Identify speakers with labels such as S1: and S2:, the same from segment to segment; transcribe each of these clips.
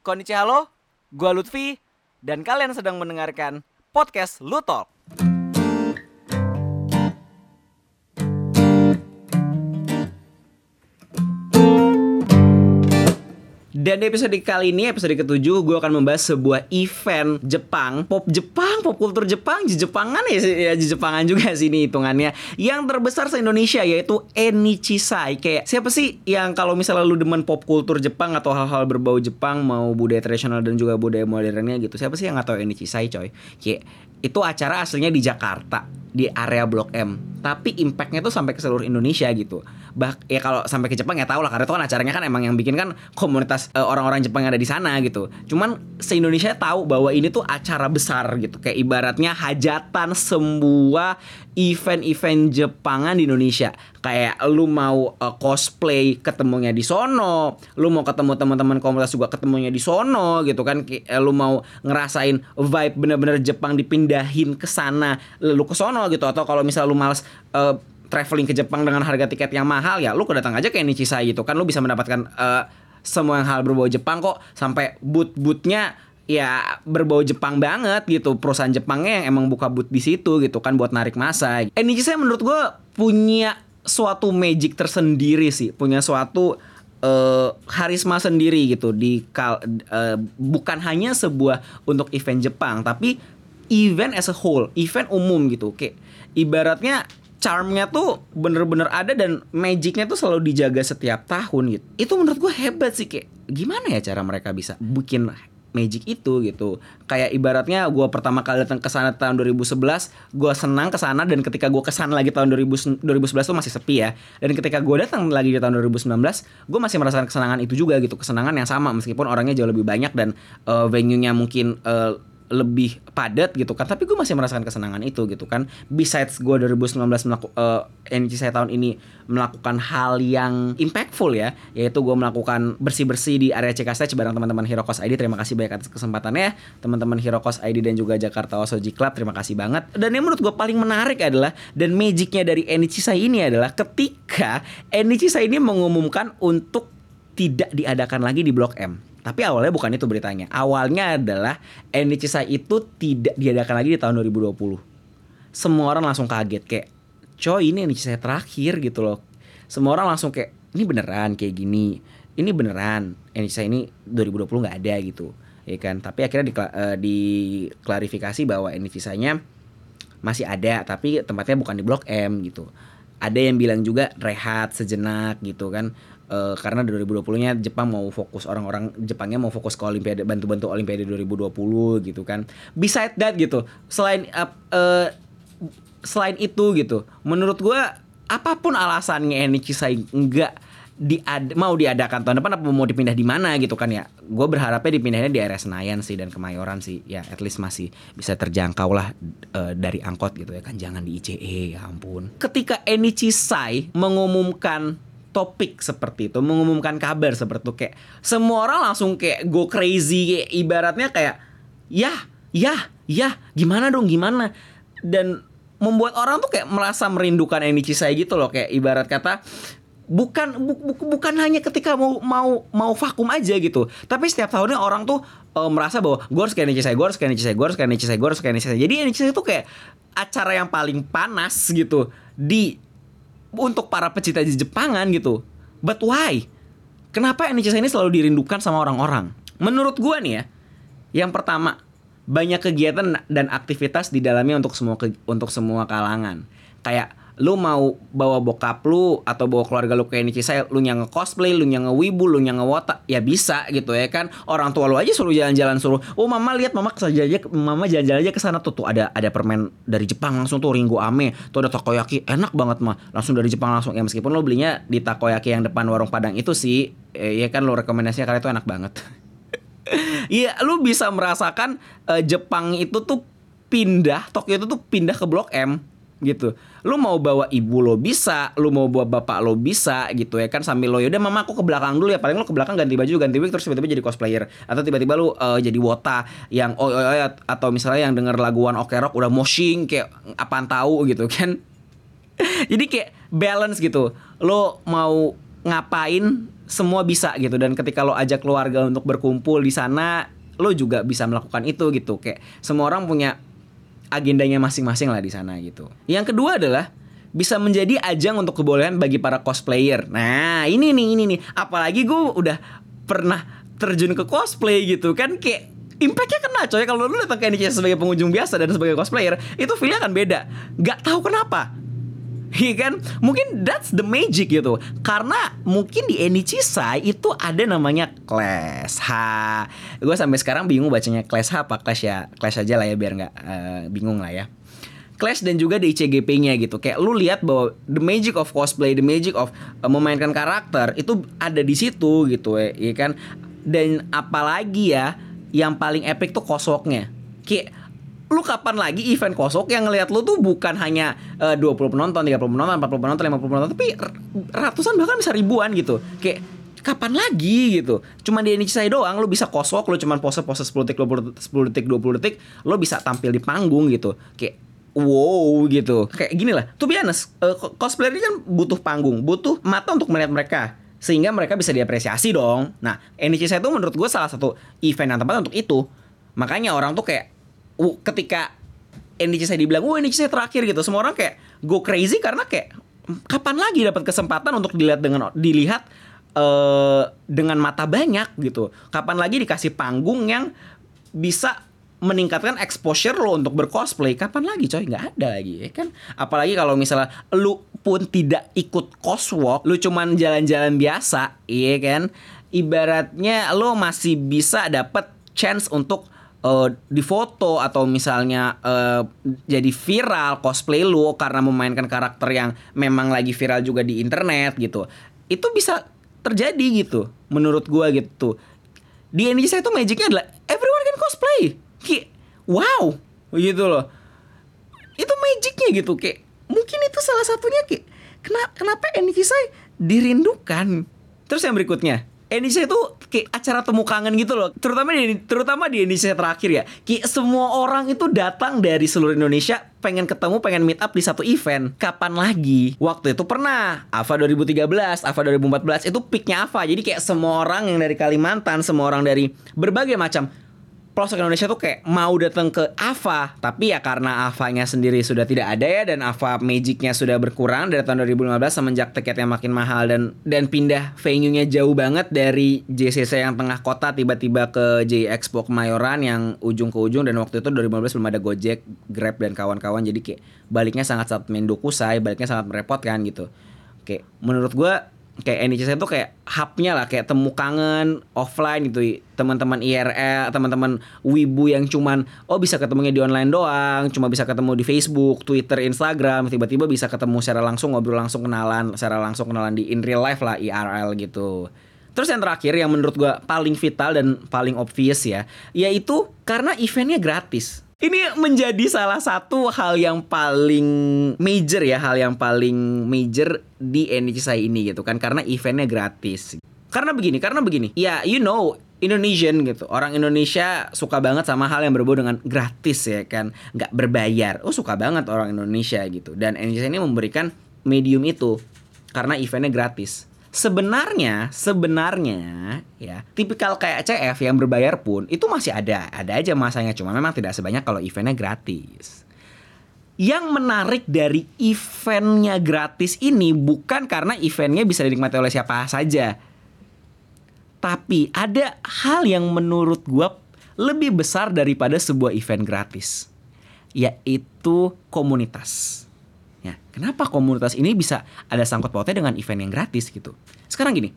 S1: Konnichiwa halo, gua Lutfi dan kalian sedang mendengarkan podcast Lutalk. Dan di episode kali ini, episode ketujuh, gue akan membahas sebuah event Jepang, pop Jepang, pop kultur Jepang, Jepangan ya, ya Jepangan juga sih ini hitungannya, yang terbesar se Indonesia yaitu Enichisai. Kayak siapa sih yang kalau misalnya lu demen pop kultur Jepang atau hal-hal berbau Jepang, mau budaya tradisional dan juga budaya modernnya gitu, siapa sih yang nggak tahu Enichisai coy? Kayak itu acara aslinya di Jakarta di area Blok M. Tapi impactnya tuh sampai ke seluruh Indonesia gitu bah ya kalau sampai ke Jepang ya tau lah karena itu kan acaranya kan emang yang bikin kan komunitas uh, orang-orang Jepang yang ada di sana gitu. Cuman se Indonesia tahu bahwa ini tuh acara besar gitu. Kayak ibaratnya hajatan semua event-event Jepangan di Indonesia. Kayak lu mau uh, cosplay ketemunya di sono lu mau ketemu teman-teman komunitas juga ketemunya di sono gitu kan. Kayak, lu mau ngerasain vibe bener-bener Jepang dipindahin ke sana lu ke sono gitu. Atau kalau misal lu males uh, traveling ke Jepang dengan harga tiket yang mahal ya lu kedatang aja kayak Nichisai gitu kan lu bisa mendapatkan uh, semua yang hal berbau Jepang kok sampai boot-bootnya ya berbau Jepang banget gitu perusahaan Jepangnya yang emang buka boot di situ gitu kan buat narik masa. Eh Nichisai menurut gue punya suatu magic tersendiri sih, punya suatu uh, harisma sendiri gitu di kal uh, bukan hanya sebuah untuk event Jepang tapi event as a whole, event umum gitu. Kayak ibaratnya charmnya tuh bener-bener ada dan magicnya tuh selalu dijaga setiap tahun gitu. Itu menurut gue hebat sih kayak gimana ya cara mereka bisa bikin magic itu gitu? Kayak ibaratnya gue pertama kali datang ke sana tahun 2011 gue senang ke sana dan ketika gue ke sana lagi tahun 2000, 2011 tuh masih sepi ya. Dan ketika gue datang lagi di tahun 2019 gue masih merasakan kesenangan itu juga gitu kesenangan yang sama meskipun orangnya jauh lebih banyak dan uh, venue-nya mungkin uh, lebih padat gitu kan. Tapi gue masih merasakan kesenangan itu gitu kan. Besides gue 2019 melaku, uh, energi saya tahun ini melakukan hal yang impactful ya yaitu gue melakukan bersih-bersih di area CKSTC bareng teman-teman Hirokos ID terima kasih banyak atas kesempatannya. Teman-teman Hirokos ID dan juga Jakarta Osoji Club terima kasih banget. Dan yang menurut gue paling menarik adalah dan magicnya dari Enichi saya ini adalah ketika Enichi saya ini mengumumkan untuk tidak diadakan lagi di Blok M tapi awalnya bukan itu beritanya. Awalnya adalah NHSI itu tidak diadakan lagi di tahun 2020. Semua orang langsung kaget kayak, coy ini NHSI terakhir gitu loh. Semua orang langsung kayak, ini beneran kayak gini. Ini beneran NHSI ini 2020 nggak ada gitu. Ya kan? Tapi akhirnya di, uh, diklarifikasi bahwa NHSI-nya masih ada, tapi tempatnya bukan di Blok M gitu. Ada yang bilang juga rehat sejenak gitu kan uh, karena 2020-nya Jepang mau fokus orang-orang Jepangnya mau fokus ke Olimpiade bantu-bantu Olimpiade 2020 gitu kan. Beside that gitu, selain uh, uh, selain itu gitu, menurut gue apa pun alasannya Sai enggak diad mau diadakan tahun depan apa mau dipindah di mana gitu kan ya. Gue berharapnya dipindahnya di area Senayan sih dan Kemayoran sih. Ya at least masih bisa terjangkau lah uh, dari angkot gitu ya kan. Jangan di ICE ya ampun. Ketika Enichi Sai mengumumkan topik seperti itu mengumumkan kabar seperti itu. Kayak semua orang langsung kayak go crazy kayak ibaratnya kayak ya ya ya gimana dong gimana? Dan membuat orang tuh kayak merasa merindukan Enichi saya gitu loh. Kayak ibarat kata bukan bu, bu, bukan hanya ketika mau mau mau vakum aja gitu tapi setiap tahunnya orang tuh uh, merasa bahwa gue harus kayak saya gue harus kayak saya gue harus kayak saya gue harus kayak saya jadi saya tuh kayak acara yang paling panas gitu di untuk para pecinta Jepangan gitu. But why? Kenapa NHS ini selalu dirindukan sama orang-orang? Menurut gue nih ya, yang pertama banyak kegiatan dan aktivitas di dalamnya untuk semua untuk semua kalangan. Kayak lu mau bawa bokap lu atau bawa keluarga lu kayak Nichi saya lu yang cosplay lu yang wibu lu yang wota ya bisa gitu ya kan. Orang tua lu aja suruh jalan-jalan suruh oh mama lihat mama saja aja mama jalan-jalan aja ke sana tuh tuh ada ada permen dari Jepang langsung tuh Ringo Ame. Tuh ada takoyaki enak banget mah. Langsung dari Jepang langsung. Ya meskipun lu belinya di takoyaki yang depan warung Padang itu sih eh, ya kan lu rekomendasinya karena itu enak banget. Iya, lu bisa merasakan uh, Jepang itu tuh pindah, Tokyo itu tuh pindah ke Blok M gitu. Lu mau bawa ibu lo bisa, lu mau bawa bapak lo bisa gitu ya kan sambil lo yaudah mama aku ke belakang dulu ya. Paling lo ke belakang ganti baju ganti wig terus tiba-tiba jadi cosplayer. Atau tiba-tiba lu uh, jadi wota yang oh, oh, oh atau misalnya yang denger laguan Oke Rock udah moshing kayak apaan tahu? gitu kan. jadi kayak balance gitu. Lo mau ngapain semua bisa gitu. Dan ketika lo ajak keluarga untuk berkumpul di sana lo juga bisa melakukan itu gitu. Kayak semua orang punya agendanya masing-masing lah di sana gitu. Yang kedua adalah bisa menjadi ajang untuk kebolehan bagi para cosplayer. Nah ini nih ini nih. Apalagi gue udah pernah terjun ke cosplay gitu kan kayak impactnya kena coy. Kalau lu datang ke NCC sebagai pengunjung biasa dan sebagai cosplayer itu feelnya akan beda. Nggak tahu kenapa Iya kan? Mungkin that's the magic gitu. Karena mungkin di Enichisa itu ada namanya Clash H. Gue sampai sekarang bingung bacanya Clash H apa Clash ya. Clash aja lah ya biar nggak uh, bingung lah ya. Clash dan juga di ICGP-nya gitu. Kayak lu lihat bahwa the magic of cosplay, the magic of uh, memainkan karakter itu ada di situ gitu ya, ya kan. Dan apalagi ya yang paling epic tuh kosoknya. Kayak lu kapan lagi event kosok yang ngelihat lu tuh bukan hanya uh, 20 penonton, 30 penonton, 40 penonton, 50 penonton, tapi ratusan bahkan bisa ribuan gitu. Kayak kapan lagi gitu. Cuma di Indonesia doang lu bisa kosok, lu cuma pose-pose 10 detik, 20 detik, 10 detik, 20 detik, lu bisa tampil di panggung gitu. Kayak wow gitu. Kayak gini lah. Tuh honest, uh, cosplayer ini kan butuh panggung, butuh mata untuk melihat mereka sehingga mereka bisa diapresiasi dong. Nah, NCC itu menurut gue salah satu event yang tepat untuk itu. Makanya orang tuh kayak ketika NDC saya dibilang, wah NDC saya terakhir gitu, semua orang kayak go crazy karena kayak kapan lagi dapat kesempatan untuk dilihat dengan dilihat uh, dengan mata banyak gitu. Kapan lagi dikasih panggung yang bisa meningkatkan exposure lo untuk bercosplay? Kapan lagi coy? Nggak ada lagi ya kan? Apalagi kalau misalnya lu pun tidak ikut coswalk lu cuman jalan-jalan biasa iya kan? Ibaratnya lo masih bisa dapat chance untuk uh, di foto atau misalnya uh, jadi viral cosplay lu karena memainkan karakter yang memang lagi viral juga di internet gitu itu bisa terjadi gitu menurut gua gitu. Di Indonesia itu magicnya adalah everyone can cosplay. Kayak wow gitu loh. Itu magicnya gitu kayak mungkin itu salah satunya kayak kenapa kenapa Indonesia dirindukan? Terus yang berikutnya Indonesia itu kayak acara temu kangen gitu loh. Terutama di terutama di Indonesia terakhir ya. Kayak semua orang itu datang dari seluruh Indonesia pengen ketemu pengen meet up di satu event. Kapan lagi? Waktu itu pernah. AVA 2013 AVA 2014 itu peaknya AVA. Jadi kayak semua orang yang dari Kalimantan semua orang dari berbagai macam pelosok Indonesia tuh kayak mau datang ke Ava tapi ya karena Avanya sendiri sudah tidak ada ya dan Ava Magicnya sudah berkurang dari tahun 2015 semenjak tiketnya makin mahal dan dan pindah venue-nya jauh banget dari JCC yang tengah kota tiba-tiba ke J Expo Kemayoran yang ujung ke ujung dan waktu itu 2015 belum ada Gojek, Grab dan kawan-kawan jadi kayak baliknya sangat-sangat mendokusai, baliknya sangat merepotkan gitu. Kayak menurut gue kayak NHS itu kayak hubnya lah kayak temu kangen offline gitu teman-teman IRL teman-teman wibu yang cuman oh bisa ketemunya di online doang cuma bisa ketemu di Facebook Twitter Instagram tiba-tiba bisa ketemu secara langsung ngobrol langsung kenalan secara langsung kenalan di in real life lah IRL gitu Terus yang terakhir yang menurut gue paling vital dan paling obvious ya, yaitu karena eventnya gratis. Ini menjadi salah satu hal yang paling major ya, hal yang paling major di saya ini gitu kan karena eventnya gratis. Karena begini, karena begini. Ya, you know, Indonesian gitu. Orang Indonesia suka banget sama hal yang berbau dengan gratis ya kan, nggak berbayar. Oh, suka banget orang Indonesia gitu. Dan NHC ini memberikan medium itu karena eventnya gratis sebenarnya sebenarnya ya tipikal kayak CF yang berbayar pun itu masih ada ada aja masanya. Cuma memang tidak sebanyak kalau eventnya gratis. Yang menarik dari eventnya gratis ini bukan karena eventnya bisa dinikmati oleh siapa saja. Tapi ada hal yang menurut gua lebih besar daripada sebuah event gratis yaitu komunitas Ya, kenapa komunitas ini bisa ada sangkut pautnya dengan event yang gratis gitu? Sekarang gini,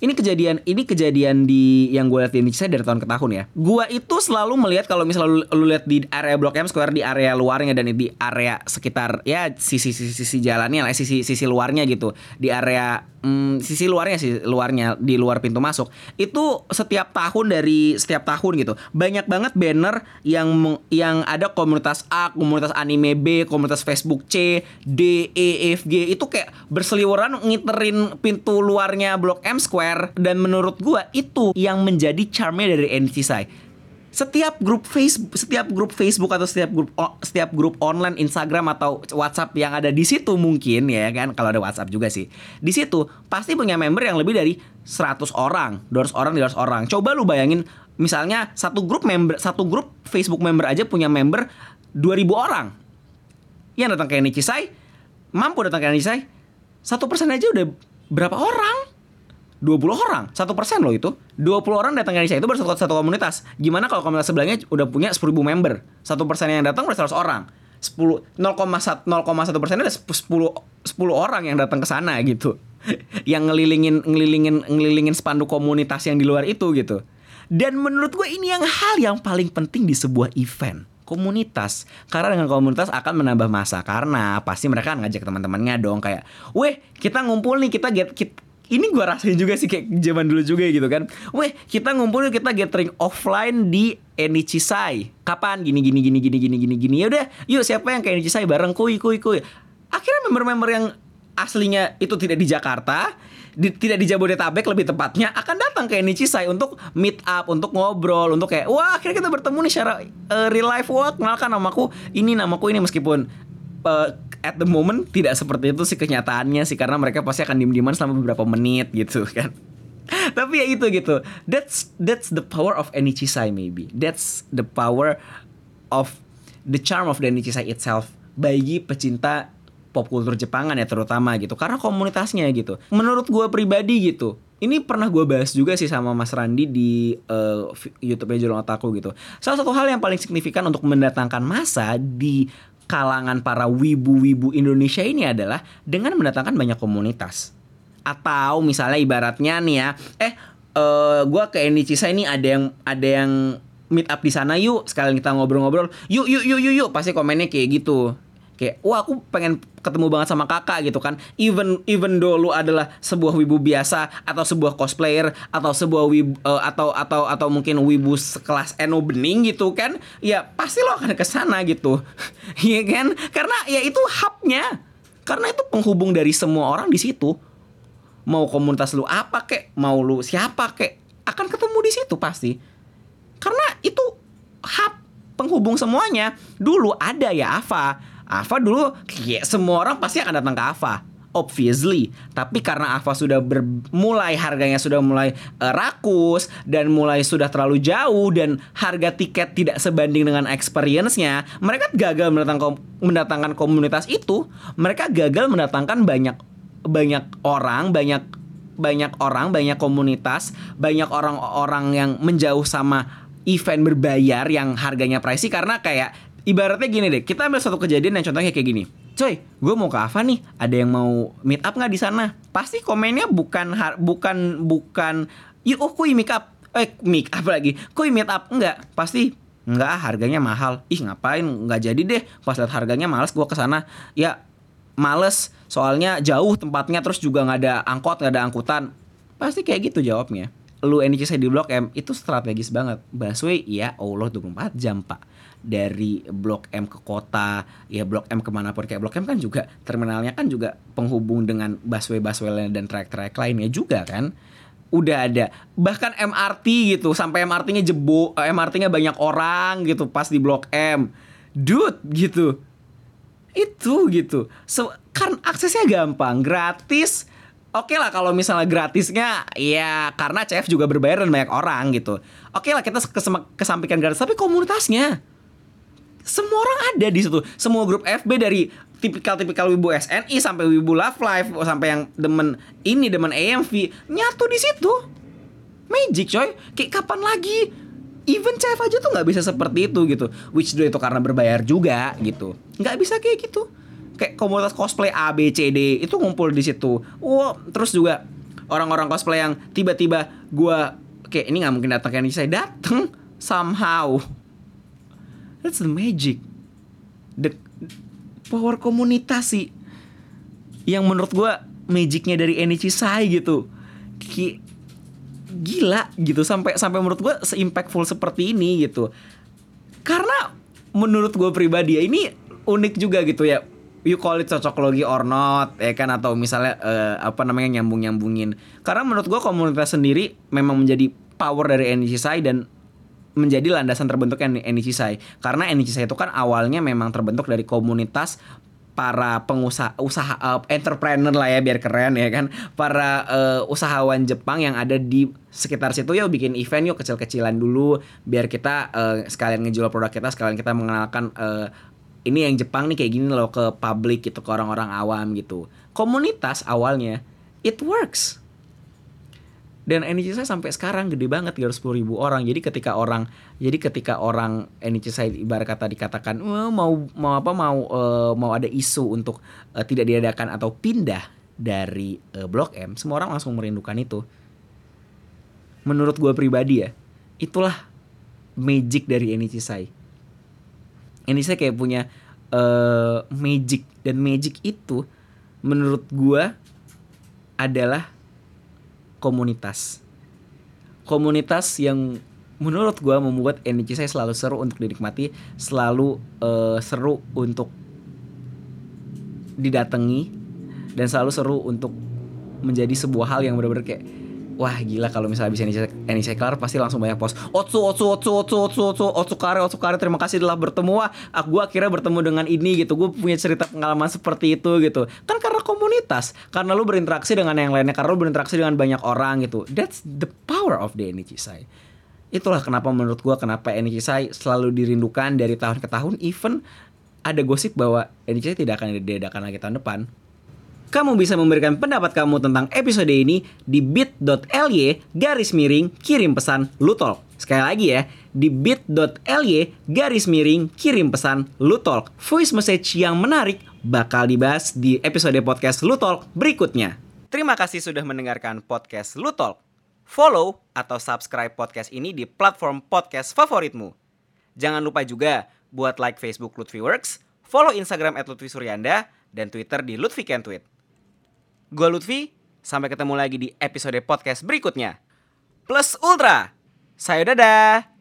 S1: ini kejadian ini kejadian di yang gue lihat di Indonesia dari tahun ke tahun ya. Gue itu selalu melihat kalau misalnya lu, lu lihat di area Blok M Square di area luarnya dan di area sekitar ya sisi sisi sisi jalannya lah, sisi sisi luarnya gitu. Di area hmm, sisi luarnya sih luarnya di luar pintu masuk itu setiap tahun dari setiap tahun gitu banyak banget banner yang yang ada komunitas A komunitas anime B komunitas Facebook C D E F G itu kayak berseliweran ngiterin pintu luarnya Blok M Square dan menurut gua itu yang menjadi charmnya dari NCSI setiap grup Facebook, setiap grup Facebook atau setiap grup setiap grup online Instagram atau WhatsApp yang ada di situ mungkin ya kan kalau ada WhatsApp juga sih. Di situ pasti punya member yang lebih dari 100 orang, 200 orang, 300 orang. Coba lu bayangin misalnya satu grup member satu grup Facebook member aja punya member 2000 orang. Yang datang ke Enicisai mampu datang ke Enicisai satu persen aja udah berapa orang? 20 orang, satu persen loh itu. 20 orang datang ke Indonesia itu baru satu, komunitas. Gimana kalau komunitas sebelahnya udah punya 10 ribu member? Satu persen yang datang udah 100 orang. 10, 0,1 0,1 persen ada 10, 10 orang yang datang ke sana gitu. Yang ngelilingin, ngelilingin, ngelilingin spanduk komunitas yang di luar itu gitu. Dan menurut gue ini yang hal yang paling penting di sebuah event komunitas. Karena dengan komunitas akan menambah masa karena pasti mereka ngajak teman-temannya dong kayak weh kita ngumpul nih kita get ini gua rasain juga sih kayak zaman dulu juga gitu kan. Weh kita ngumpul kita gathering offline di Enicisai kapan? Gini gini gini gini gini gini gini. Ya udah yuk siapa yang ke Enicisai bareng? Kuy kuy kuy akhirnya member-member yang aslinya itu tidak di Jakarta di- tidak di Jabodetabek lebih tepatnya akan datang ke Enicisai untuk meet up untuk ngobrol untuk kayak wah akhirnya kita bertemu nih secara eh, real life. Wah kenalkan namaku ini namaku ini. Meskipun eh, at the moment tidak seperti itu sih kenyataannya sih karena mereka pasti akan diem-dieman selama beberapa menit gitu kan. Tapi ya itu gitu. That's that's the power of Enicisai maybe. That's the power of the charm of the Enicisai itself bagi pecinta pop kultur Jepangan ya terutama gitu. Karena komunitasnya gitu. Menurut gue pribadi gitu ini pernah gue bahas juga sih sama Mas Randi di vi- YouTube-nya Jurang Otaku gitu. Salah satu hal yang paling signifikan untuk mendatangkan masa di kalangan para wibu-wibu Indonesia ini adalah dengan mendatangkan banyak komunitas. Atau misalnya ibaratnya nih ya eh eh gue ke Enichisa ini ada yang ada yang meet up di sana yuk sekalian kita ngobrol-ngobrol. Yuk yuk yuk yuk yuk pasti komennya kayak gitu kayak wah aku pengen ketemu banget sama kakak gitu kan. Even even though lu adalah sebuah wibu biasa atau sebuah cosplayer atau sebuah wibu eh, atau atau atau mungkin wibu sekelas Eno Bening gitu kan ya pasti lo akan ke sana gitu. Iya kan? Karena ya itu hubnya. Karena itu penghubung dari semua orang di situ. Mau komunitas lu apa kek mau lu siapa kek akan ketemu di situ pasti. Karena itu hub penghubung semuanya. Dulu ada ya Ava Ava dulu kayak semua orang pasti akan datang ke Ava. Obviously. Tapi karena Ava sudah bermulai harganya sudah mulai eh, rakus dan mulai sudah terlalu jauh dan harga tiket tidak sebanding dengan experience-nya mereka gagal mendatangkan mendatangkan komunitas itu. Mereka gagal mendatangkan banyak banyak orang banyak banyak orang banyak komunitas banyak orang-orang yang menjauh sama event berbayar yang harganya pricey. Karena kayak ibaratnya gini deh kita ambil satu kejadian yang contohnya kayak gini. Coy gue mau ke Ava nih ada yang mau meet up nggak di sana? Pasti komennya bukan bukan bukan yuk oh kuy meet up. Eh meet up lagi. Kuy meet up? Enggak pasti enggak harganya mahal. Ih ngapain? Nggak jadi deh. Pas lihat harganya males gue ke sana ya males. Soalnya jauh tempatnya terus juga nggak ada angkot nggak ada angkutan. Pasti kayak gitu jawabnya. Lu NCC di Blok M itu strategis banget. Busway ya Allah 24 jam pak dari Blok M ke kota ya Blok M ke mana pun kayak Blok M kan juga terminalnya kan juga penghubung dengan busway busway lain dan trayek-trayek lainnya juga kan. Udah ada bahkan MRT gitu sampai MRT-nya jebo eh, MRT-nya banyak orang gitu pas di Blok M. Dude gitu. Itu gitu. So, kan aksesnya gampang gratis. Oke lah kalau misalnya gratisnya ya karena CF juga berbayar dan banyak orang gitu. Oke lah kita kesampaikan gratis tapi komunitasnya semua orang ada di situ. Semua grup FB dari tipikal-tipikal wibu SNI sampai wibu Love Life sampai yang demen ini demen AMV nyatu di situ. Magic coy. Kayak kapan lagi? Even CF aja tuh nggak bisa seperti itu gitu. Which do itu karena berbayar juga gitu. Nggak bisa kayak gitu kayak komunitas cosplay A B C D itu ngumpul di situ. Wah, terus juga orang-orang cosplay yang tiba-tiba gua kayak ini nggak mungkin datang kayak ini saya datang somehow. That's the magic. The power komunitas sih. Yang menurut gua magicnya dari Enichi Sai gitu. Ki gila gitu sampai sampai menurut gua se-impactful seperti ini gitu. Karena menurut gue pribadi ya ini unik juga gitu ya you call it cocok logi or not ya kan atau misalnya eh, apa namanya nyambung nyambungin karena menurut gua komunitas sendiri memang menjadi power dari NCSI dan menjadi landasan terbentuknya Enichishai karena Enichishai itu kan awalnya memang terbentuk dari komunitas para pengusaha usaha uh, entrepreneur lah ya biar keren ya kan. Para uh, usahawan Jepang yang ada di sekitar situ ya bikin event yuk kecil-kecilan dulu biar kita uh, sekalian ngejual produk kita sekalian kita mengenalkan uh, ini yang Jepang nih kayak gini loh ke publik gitu ke orang-orang awam gitu. Komunitas awalnya it works dan NIC saya sampai sekarang gede banget 310 ribu orang. Jadi ketika orang jadi ketika orang NIC saya ibarat kata dikatakan oh, mau mau apa mau uh, mau ada isu untuk uh, tidak diadakan atau pindah dari uh, Blok M semua orang langsung merindukan itu. Menurut gue pribadi ya itulah magic dari NIC saya. NIC saya kayak punya uh, magic. Dan magic itu menurut gue adalah komunitas. Komunitas yang menurut gue membuat energi saya selalu seru untuk dinikmati, selalu uh, seru untuk didatangi, dan selalu seru untuk menjadi sebuah hal yang benar-benar kayak wah gila kalau misalnya bisa ini kelar pasti langsung banyak post. Otsu Otsu Otsu Otsu Otsu Otsu Otsu Kare Otsu Kare terima kasih telah bertemu. Wah aku gue akhirnya bertemu dengan ini gitu. Gue punya cerita pengalaman seperti itu gitu. Kan karena komunitas. Karena lu berinteraksi dengan yang lainnya karena lu berinteraksi dengan banyak orang gitu. That's the power of the energy say itulah kenapa menurut gue kenapa energy say selalu dirindukan dari tahun ke tahun. Even ada gosip bahwa energy tidak akan diadakan lagi tahun depan kamu bisa memberikan pendapat kamu tentang episode ini di bit.ly garis miring kirim pesan Lutalk. Sekali lagi ya, di bit.ly garis miring kirim pesan Lutalk. Voice message yang menarik bakal dibahas di episode podcast Lutalk berikutnya. Terima kasih sudah mendengarkan podcast Lutalk. Follow atau subscribe podcast ini di platform podcast favoritmu. Jangan lupa juga buat like Facebook Lutfi Works, follow Instagram at Lutfi Suryanda, dan Twitter di Lutfi Can. Gue Lutfi, sampai ketemu lagi di episode podcast berikutnya. Plus Ultra, saya dadah!